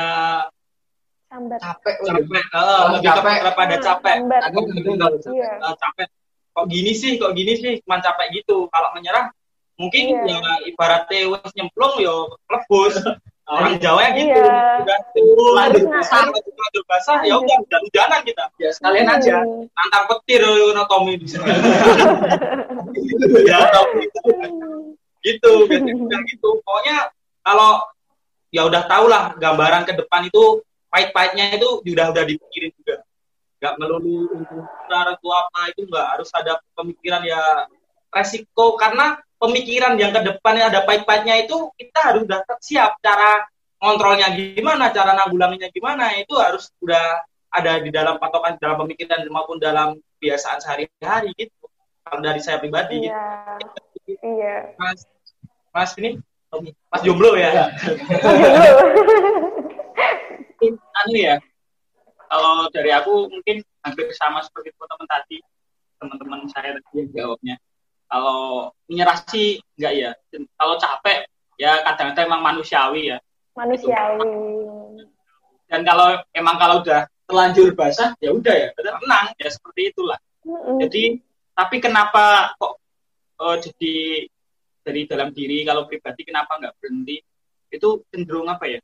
Sambat. capek capek. oh, lebih capek. kepada capek. aku gitu iya. uh, capek kok gini sih kok gini sih? Cuma capek gitu. Kalau menyerah mungkin iya. ya ibaratnya wes nyemplung yo lebus orang Jawa ya gitu iya. udah turun lanjut basah lanjut basah ya udah udah hujanan kita. Ya sekalian hmm. aja nantang petir Tommy di sini. (laughs) Ya gitu gitu gitu. Pokoknya kalau ya udah tau lah gambaran ke depan itu pahit-pahitnya itu udah udah dipikirin juga. Nggak melulu untuk cara itu apa itu nggak harus ada pemikiran ya resiko. Karena pemikiran yang ke depannya ada pahit-pahitnya itu kita harus udah siap cara kontrolnya gimana cara nanggulanginya gimana itu harus udah ada di dalam patokan dalam pemikiran maupun dalam kebiasaan sehari-hari gitu kalau dari saya pribadi iya. gitu. iya mas mas ini mas jomblo ya iya. (laughs) anu ya kalau dari aku mungkin hampir sama seperti teman-teman tadi teman-teman saya tadi yang jawabnya kalau menyerah sih enggak ya. Kalau capek ya kadang-kadang emang manusiawi ya. Manusiawi. Dan kalau emang kalau udah terlanjur basah ya udah ya tenang. Ya seperti itulah. Mm-hmm. jadi tapi kenapa kok uh, jadi dari dalam diri kalau pribadi kenapa nggak berhenti? Itu cenderung apa ya?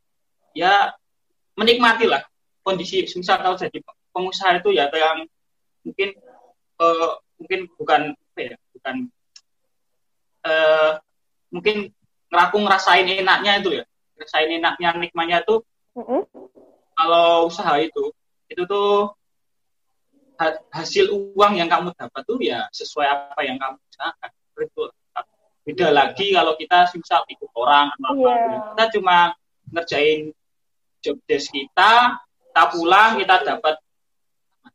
Ya menikmati lah kondisi. Misal kalau jadi pengusaha itu ya yang mungkin uh, mungkin bukan apa ya bukan uh, mungkin ngeraku ngerasain enaknya itu ya ngerasain enaknya nikmatnya tuh mm-hmm. kalau usaha itu itu tuh hasil uang yang kamu dapat tuh ya sesuai apa yang kamu usahakan itu beda lagi kalau kita misal ikut orang atau yeah. apa iya. kita cuma ngerjain job desk kita, kita pulang kita dapat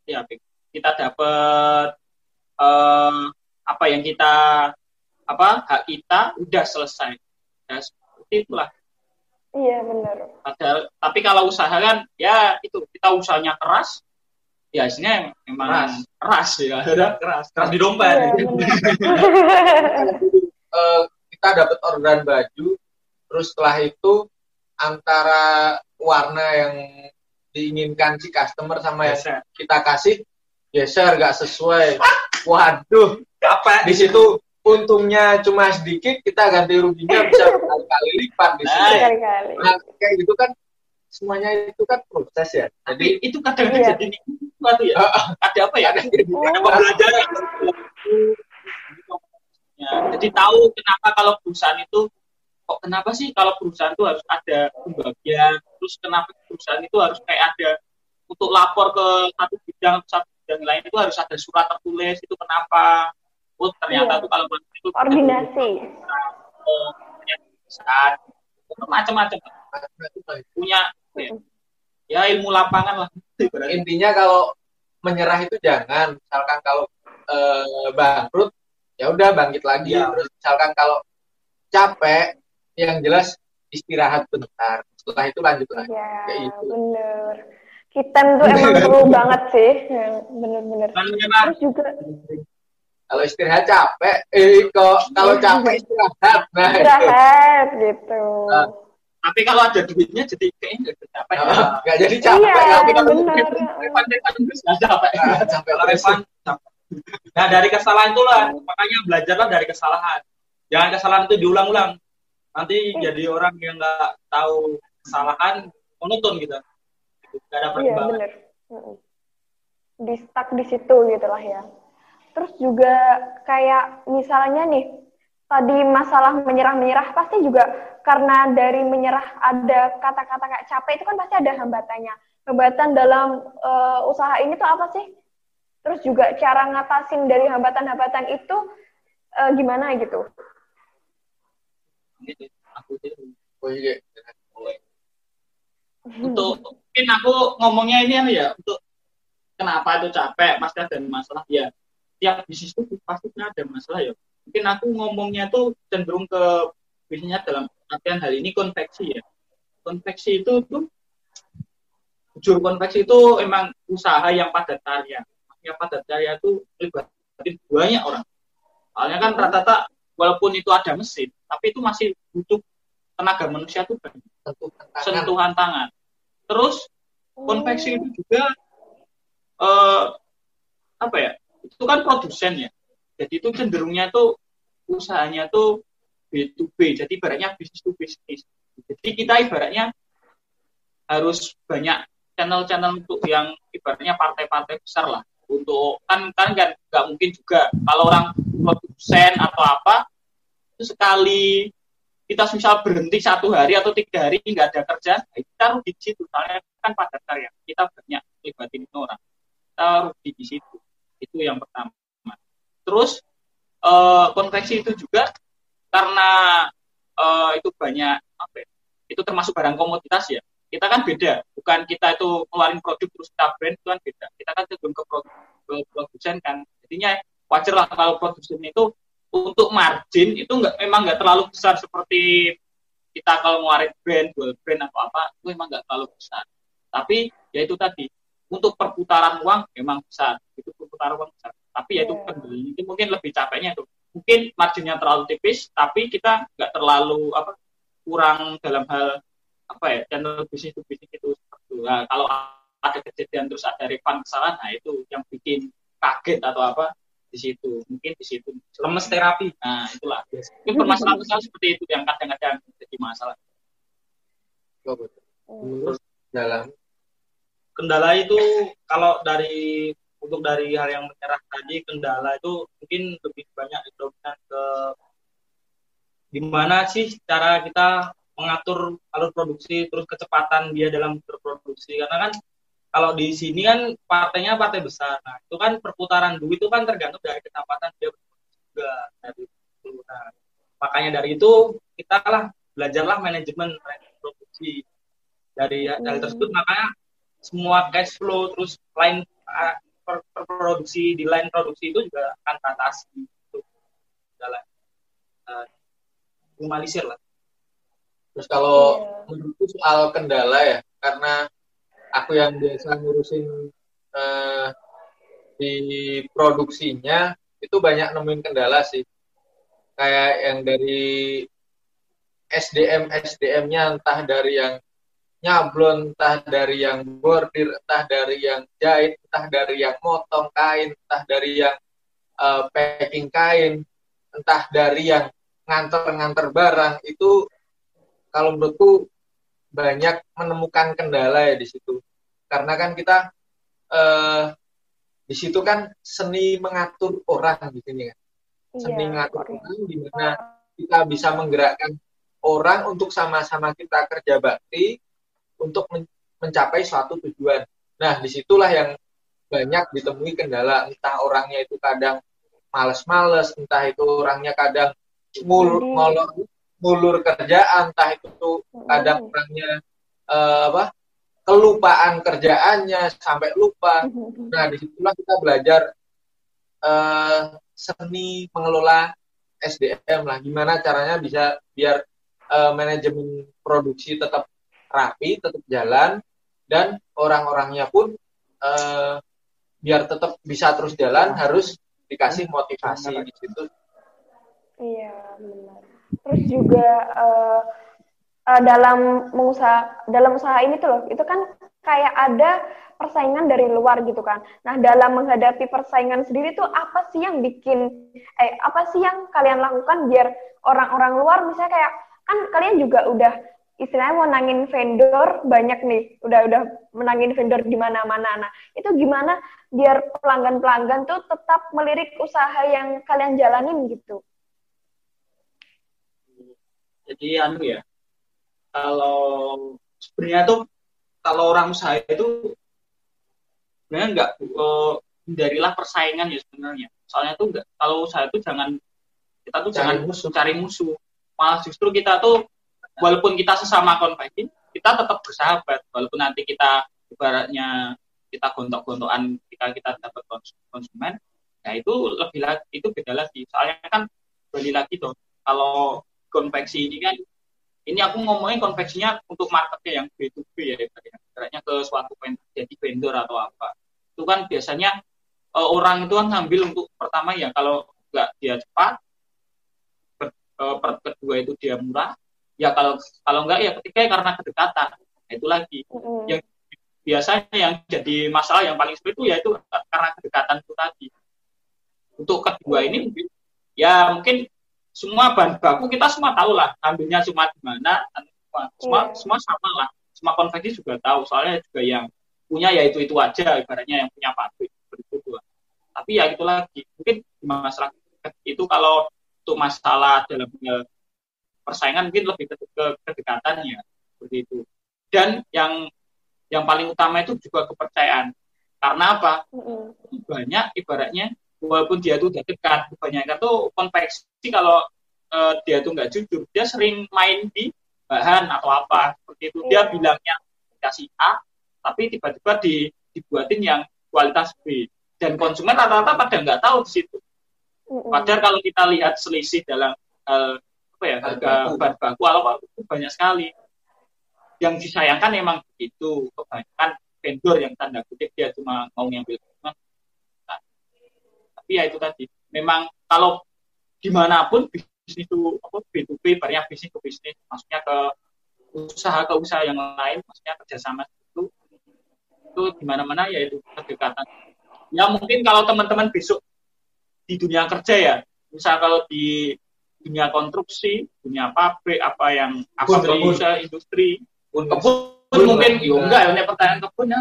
ya, kita dapat uh, apa yang kita apa hak kita udah selesai. Ya seperti itulah. Iya benar. Padahal, tapi kalau usaha kan ya itu kita usahanya keras, ya hasilnya memang keras, keras ya, (laughs) keras, keras di dompet. Iya, uh, (laughs) kita dapat orderan baju, terus setelah itu antara warna yang diinginkan si customer sama yang kita kasih geser nggak sesuai (laughs) waduh apa? Di situ untungnya cuma sedikit kita ganti ruginya bisa berkali-kali lipat di sini nah, kayak gitu kan semuanya itu kan proses ya. Jadi itu kadang-kadang iya. jadi sesuatu ya. Ada apa ya? Ada, ada pembelajaran ya, jadi tahu kenapa kalau perusahaan itu kok kenapa sih kalau perusahaan itu harus ada pembagian? Terus kenapa perusahaan itu harus kayak ada untuk lapor ke satu bidang satu bidang lain itu harus ada surat tertulis itu kenapa oh ternyata iya. tuh kalau itu koordinasi. punya macam-macam. Punya ya, ya ilmu lapangan lah. Intinya kalau menyerah itu jangan. Misalkan kalau eh, bangkrut ya udah bangkit lagi. Ya. terus misalkan kalau capek yang jelas istirahat bentar. Setelah itu lanjut lagi. Ya, kayak gitu. bener. Kita tuh emang (laughs) perlu banget sih bener-bener. Terus juga kalau istirahat capek eh kok kalau capek istirahat nah istirahat gitu. Nah, tapi kalau ada duitnya jadi kayaknya nggak capek ya. nggak jadi capek iya, tapi kalau bener nggak capek. Nah, capek kalau Evan nah dari kesalahan itulah makanya belajarlah dari kesalahan. Jangan kesalahan itu diulang-ulang. Nanti hmm. jadi orang yang nggak tahu kesalahan monoton gitu nggak ada iya, perkembangan iya, bener. di stuck di situ gitu lah ya terus juga kayak misalnya nih tadi masalah menyerah-menyerah pasti juga karena dari menyerah ada kata-kata kayak capek itu kan pasti ada hambatannya. Hambatan dalam uh, usaha ini tuh apa sih? Terus juga cara ngatasin dari hambatan-hambatan itu uh, gimana gitu? Iya. untuk mungkin aku ngomongnya ini ya untuk kenapa itu capek pasti ada masalah ya tiap bisnis itu pasti ada masalah ya. Mungkin aku ngomongnya tuh cenderung ke bisnisnya dalam artian hal ini konveksi ya. Konveksi itu tuh jujur konveksi itu emang usaha yang padat karya. Yang padat karya itu melibatkan banyak orang. Soalnya kan rata-rata walaupun itu ada mesin tapi itu masih butuh tenaga manusia tuh banyak. Sentuhan tangan. Terus konveksi itu juga uh, apa ya itu kan produsen ya. Jadi itu cenderungnya tuh usahanya tuh B2B jadi ibaratnya bisnis to bisnis. Jadi kita ibaratnya harus banyak channel-channel untuk yang ibaratnya partai-partai besar lah. Untuk kan kan kan nggak mungkin juga kalau orang produsen atau apa itu sekali kita misal berhenti satu hari atau tiga hari nggak ada kerjaan, nah kita rugi di situ. Soalnya kan padat karya, kita banyak libatin orang, kita rugi di situ. Itu yang pertama. Terus uh, konveksi itu juga karena uh, itu banyak apa ya, itu termasuk barang komoditas ya. Kita kan beda, bukan kita itu ngeluarin produk terus kita brand itu kan beda. Kita kan cenderung ke, ke produsen kan. Jadinya wajar lah kalau produsen itu untuk margin itu nggak memang nggak terlalu besar seperti kita kalau ngeluarin brand, brand atau apa itu memang nggak terlalu besar. Tapi ya itu tadi untuk perputaran uang memang besar, itu perputaran uang besar. Tapi ya itu yeah. itu mungkin lebih capeknya itu. Mungkin marginnya terlalu tipis, tapi kita nggak terlalu apa kurang dalam hal apa ya channel bisnis itu bisnis itu. Nah, kalau ada kejadian terus ada refund kesalahan, nah itu yang bikin kaget atau apa di situ. Mungkin di situ. Lemes terapi. Nah itulah. Mungkin permasalahan seperti itu yang kadang-kadang jadi masalah. Terus jalan kendala itu kalau dari untuk dari hal yang menyerah tadi kendala itu mungkin lebih banyak dominan ke gimana sih cara kita mengatur alur produksi terus kecepatan dia dalam berproduksi karena kan kalau di sini kan partainya partai besar. Nah, itu kan perputaran duit itu kan tergantung dari kecepatan dia juga dari itu. Nah, makanya dari itu kita lah belajarlah manajemen produksi dari hmm. dari tersebut makanya semua cash flow terus line uh, per, per produksi di line produksi itu juga akan teratasi itu dalam uh, minimalisir lah. Terus kalau yeah. menurutku soal kendala ya, karena aku yang biasa ngurusin uh, di produksinya itu banyak nemuin kendala sih kayak yang dari SDM SDM-nya entah dari yang nyablon, entah dari yang bordir, entah dari yang jahit, entah dari yang motong kain, entah dari yang uh, packing kain, entah dari yang nganter-nganter barang itu kalau menurutku banyak menemukan kendala ya di situ. Karena kan kita eh, di situ kan seni mengatur orang di sini kan. Seni iya, mengatur okay. orang di mana kita bisa menggerakkan orang untuk sama-sama kita kerja bakti untuk men mencapai suatu tujuan. Nah, di situlah yang banyak ditemui kendala. Entah orangnya itu kadang males-males, entah itu orangnya kadang ngul, ngolor mulur kerjaan, entah itu kadang orangnya uh, apa kelupaan kerjaannya sampai lupa. Nah di situlah kita belajar uh, seni mengelola SDM lah. Gimana caranya bisa biar uh, manajemen produksi tetap rapi, tetap jalan, dan orang-orangnya pun uh, biar tetap bisa terus jalan harus dikasih motivasi di situ. Iya benar terus juga uh, uh, dalam mengusaha dalam usaha ini tuh loh itu kan kayak ada persaingan dari luar gitu kan. Nah, dalam menghadapi persaingan sendiri tuh apa sih yang bikin eh apa sih yang kalian lakukan biar orang-orang luar misalnya kayak kan kalian juga udah istilahnya mau nangin vendor banyak nih, udah udah menangin vendor di mana-mana. Nah, itu gimana biar pelanggan-pelanggan tuh tetap melirik usaha yang kalian jalanin gitu? jadi anu ya kalau sebenarnya tuh kalau orang usaha itu sebenarnya nggak uh, hindarilah persaingan ya sebenarnya soalnya tuh enggak kalau usaha itu jangan kita tuh cari jangan musuh cari musuh malah justru kita tuh walaupun kita sesama konveksi kita tetap bersahabat. Walaupun nanti kita ibaratnya kita gontok-gontokan ketika kita dapat konsumen ya itu lebih lagi itu beda lagi. Soalnya kan balik lagi tuh kalau konveksi ini kan ini aku ngomongin konveksinya untuk marketnya yang B2B ya ibaratnya ke suatu jadi vendor atau apa. Itu kan biasanya uh, orang itu kan ngambil untuk pertama ya kalau nggak dia cepat per kedua itu dia murah ya kalau kalau nggak ya ketiga ya karena kedekatan nah, itu lagi. Mm. yang biasanya yang jadi masalah yang paling sulit itu ya itu karena kedekatan itu tadi. Untuk kedua ini ya mungkin semua bahan baku kita semua tahu lah ambilnya cuma di mana semua semua, yeah. semua sama lah. Semua konveksi juga tahu soalnya juga yang punya ya itu itu aja ibaratnya yang punya pabrik begitu tapi ya itu lagi mungkin masyarakat itu kalau untuk masalah dalam persaingan mungkin lebih ke, ke kedekatannya seperti itu. Dan yang yang paling utama itu juga kepercayaan. Karena apa? Mm-hmm. banyak ibaratnya walaupun dia tuh udah dekat kebanyakan tuh konveksi kalau uh, dia tuh nggak jujur dia sering main di bahan atau apa seperti itu. Dia iya. bilangnya kasih A tapi tiba-tiba di, dibuatin yang kualitas B. Dan konsumen rata-rata pada nggak tahu di situ. Padahal kalau kita lihat selisih dalam uh, apa ya harga bahan baku. Apa itu banyak sekali. Yang disayangkan memang begitu. Kebanyakan vendor yang tanda kutip dia cuma mau ngambil tapi ya itu tadi. Memang kalau di mana pun bisnis itu apa B2B banyak bisnis ke bisnis. Maksudnya ke usaha ke usaha yang lain. Maksudnya kerjasama itu itu di mana-mana ya itu kedekatan. Ya mungkin kalau teman-teman besok di dunia kerja ya misal kalau di dunia konstruksi dunia pabrik apa yang industri industri. Kebun mungkin ya enggak ya pertanyaan kebun ya.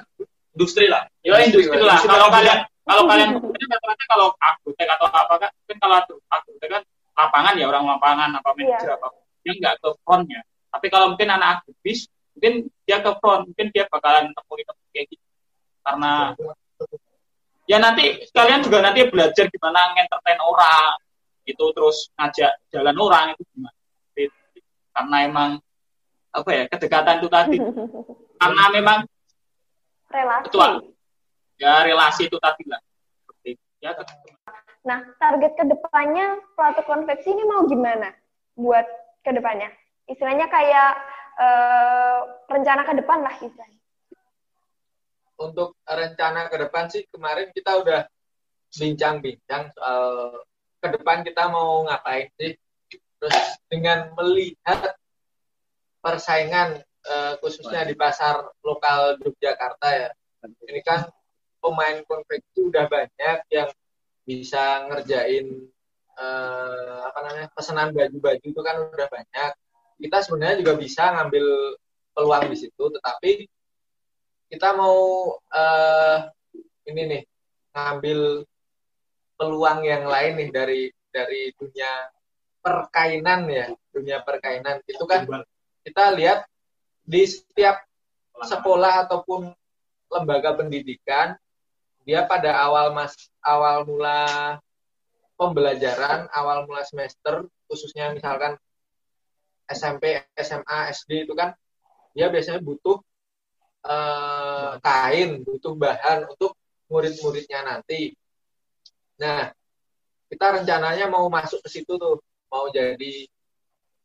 Industri lah. Ya industri lah. kalau kalian kalau kalian rata-rata kalau agrotek atau apa kan, kan kalau agrotek kan lapangan ya orang lapangan apa manajer yeah. apa dia nggak ke frontnya. Tapi kalau mungkin anak agribis mungkin dia ke front, mungkin dia bakalan nemuin kayak gitu. Karena ya nanti kalian juga nanti belajar gimana ngentertain orang itu terus ngajak jalan orang itu gimana? Karena emang apa ya kedekatan itu tadi. (laughs) Karena memang relasi. Ketua, ya relasi itu tadi lah. Ya nah target ke depannya Plato konveksi ini mau gimana buat ke depannya? Istilahnya kayak uh, rencana ke depan lah istilahnya. Untuk rencana ke depan sih kemarin kita udah bincang-bincang soal ke depan kita mau ngapain sih? Terus dengan melihat persaingan uh, khususnya di pasar lokal Yogyakarta ya ini kan pemain konveksi udah banyak yang bisa ngerjain eh, apa namanya pesanan baju-baju itu kan udah banyak. Kita sebenarnya juga bisa ngambil peluang di situ tetapi kita mau eh, ini nih ngambil peluang yang lain nih dari dari dunia perkainan ya dunia perkainan itu kan kita lihat di setiap sekolah ataupun lembaga pendidikan dia pada awal mas awal mula pembelajaran, awal mula semester, khususnya misalkan SMP, SMA, SD itu kan dia biasanya butuh eh, kain, butuh bahan untuk murid-muridnya nanti. Nah, kita rencananya mau masuk ke situ tuh, mau jadi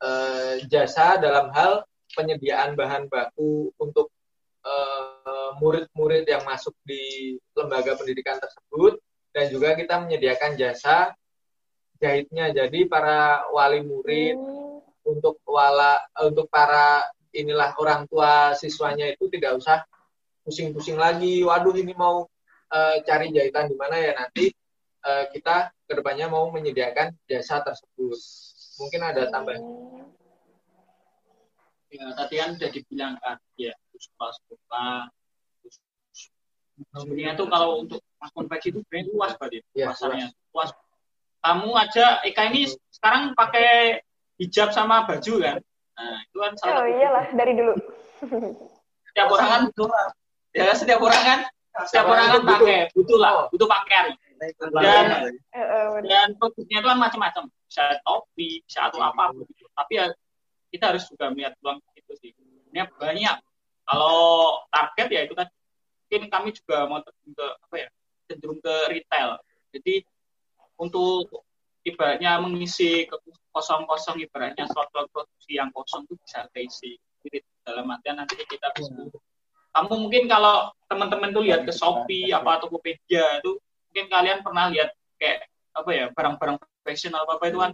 eh, jasa dalam hal penyediaan bahan baku untuk Eh, murid-murid yang masuk di lembaga pendidikan tersebut. Dan juga kita menyediakan jasa jahitnya. Jadi para wali murid hmm. untuk wala untuk para inilah orang tua siswanya itu tidak usah pusing-pusing lagi. Waduh ini mau uh, cari jahitan di mana ya nanti uh, kita ke depannya mau menyediakan jasa tersebut mungkin ada tambahan ya tadi kan sudah dibilang kan ya suka-suka sebenarnya tuh kalau untuk konveksi itu sebenarnya luas berarti ya, pasarnya luas. luas. Kamu aja Eka ini sekarang pakai hijab sama baju kan? Nah, itu kan salah Oh iyalah dari dulu. Setiap orang kan ya setiap orang kan setiap orang kan pakai butuh lah, oh. butuh pakaian. Dan eh, eh, dan produknya itu kan macam-macam, bisa topi, bisa atau apa begitu. Tapi ya kita harus juga melihat peluang itu sih. Ini banyak. Kalau target ya itu kan mungkin kami juga mau terjun ke apa ya cenderung ke retail. Jadi untuk ibaratnya mengisi ke kosong-kosong ibaratnya slot-slot produksi yang kosong itu bisa keisi jadi dalam artian nanti kita bisa kamu mungkin kalau teman-teman tuh lihat ke Shopee apa Tokopedia itu mungkin kalian pernah lihat kayak apa ya barang-barang fashion apa apa itu kan?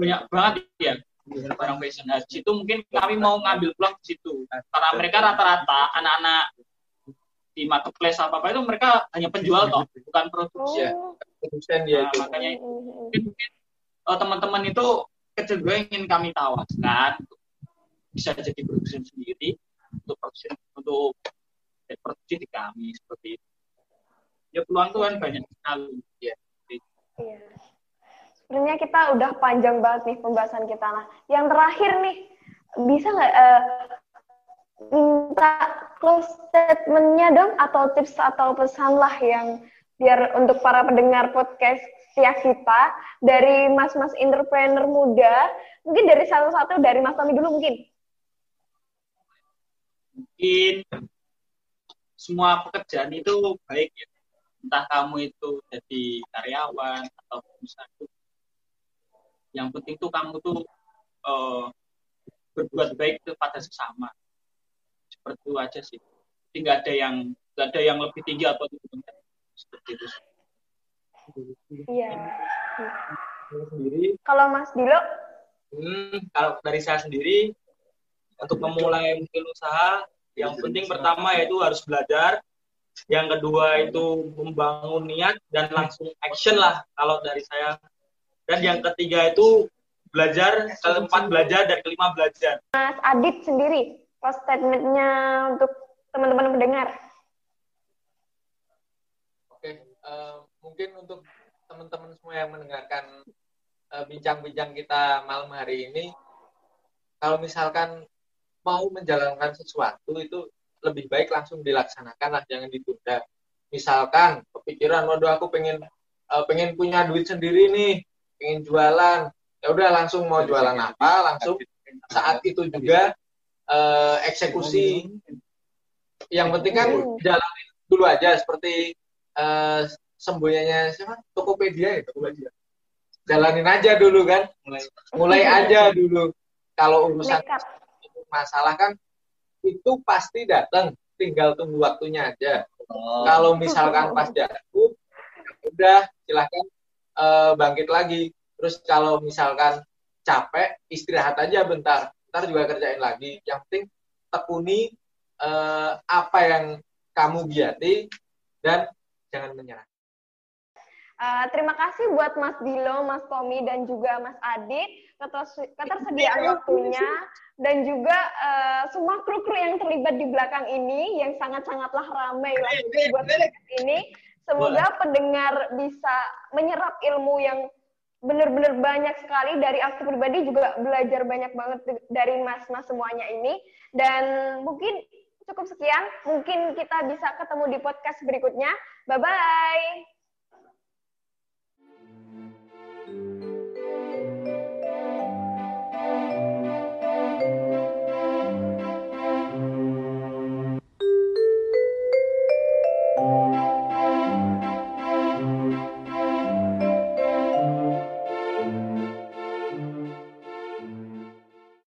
Banyak banget ya barang fashion. Nah situ mungkin kami mau ngambil peluang di situ. Karena mereka rata-rata anak-anak di marketplace apa apa itu mereka hanya penjual toh bukan produksi. Ya produsen dia nah, makanya mungkin, mungkin uh, teman-teman itu kecenderungan ingin kami tawarkan bisa jadi produsen sendiri untuk produksi untuk produksi di kami seperti itu ya peluang tuh kan banyak sekali. Ya iya. Sebenarnya kita udah panjang banget nih pembahasan kita. Nah yang terakhir nih bisa nggak uh, minta close statementnya dong atau tips atau pesan lah yang biar untuk para pendengar podcast ya kita dari mas-mas entrepreneur muda mungkin dari satu-satu dari Mas Tommy dulu mungkin. Mungkin semua pekerjaan itu baik ya entah kamu itu jadi karyawan atau pengusaha yang penting tuh kamu tuh uh, berbuat baik kepada sesama. Seperti itu aja sih. Tidak ada yang tidak ada yang lebih tinggi atau lebih rendah. Seperti itu iya. Sendiri? Kalau Mas Dilo? Hmm, kalau dari saya sendiri untuk memulai mungkin usaha yang penting pertama yaitu harus belajar yang kedua itu membangun niat dan langsung action lah kalau dari saya. Dan yang ketiga itu belajar keempat belajar dan kelima belajar. Mas Adit sendiri post statementnya untuk teman-teman mendengar oke uh, mungkin untuk teman-teman semua yang mendengarkan eh, bincang-bincang uh, kita malam hari ini kalau misalkan mau menjalankan sesuatu itu lebih baik langsung dilaksanakan lah jangan ditunda. Misalkan kepikiran waduh aku pengen uh, pengen punya duit sendiri nih pengen jualan. Ya udah langsung mau jualan apa langsung saat itu juga uh, eksekusi. Yang penting kan jalanin dulu aja seperti uh, sembunyinya siapa? Tokopedia ya? Tokopedia. Jalanin aja dulu kan. Mulai. Mulai aja dulu. Kalau urusan masalah kan itu pasti datang tinggal tunggu waktunya aja. Oh. kalau misalkan pas jatuh udah silahkan uh, bangkit lagi. Terus kalau misalkan capek istirahat aja bentar. Ntar juga kerjain lagi. Yang penting tekuni uh, apa yang kamu giati dan jangan menyerah. Uh, terima kasih buat Mas Dilo, Mas Tommy, dan juga Mas Adit ketersediaan waktunya dan juga uh, semua kru-kru yang terlibat di belakang ini yang sangat-sangatlah ramai lah buat ini. Semoga pendengar bisa menyerap ilmu yang benar-benar banyak sekali. Dari aku pribadi juga belajar banyak banget dari mas-mas semuanya ini. Dan mungkin cukup sekian. Mungkin kita bisa ketemu di podcast berikutnya. Bye bye